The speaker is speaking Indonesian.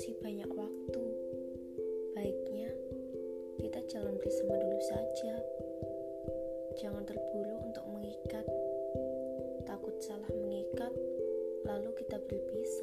masih banyak waktu. Baiknya kita jalan bersama dulu saja. Jangan terburu untuk mengikat. Takut salah mengikat, lalu kita berpisah,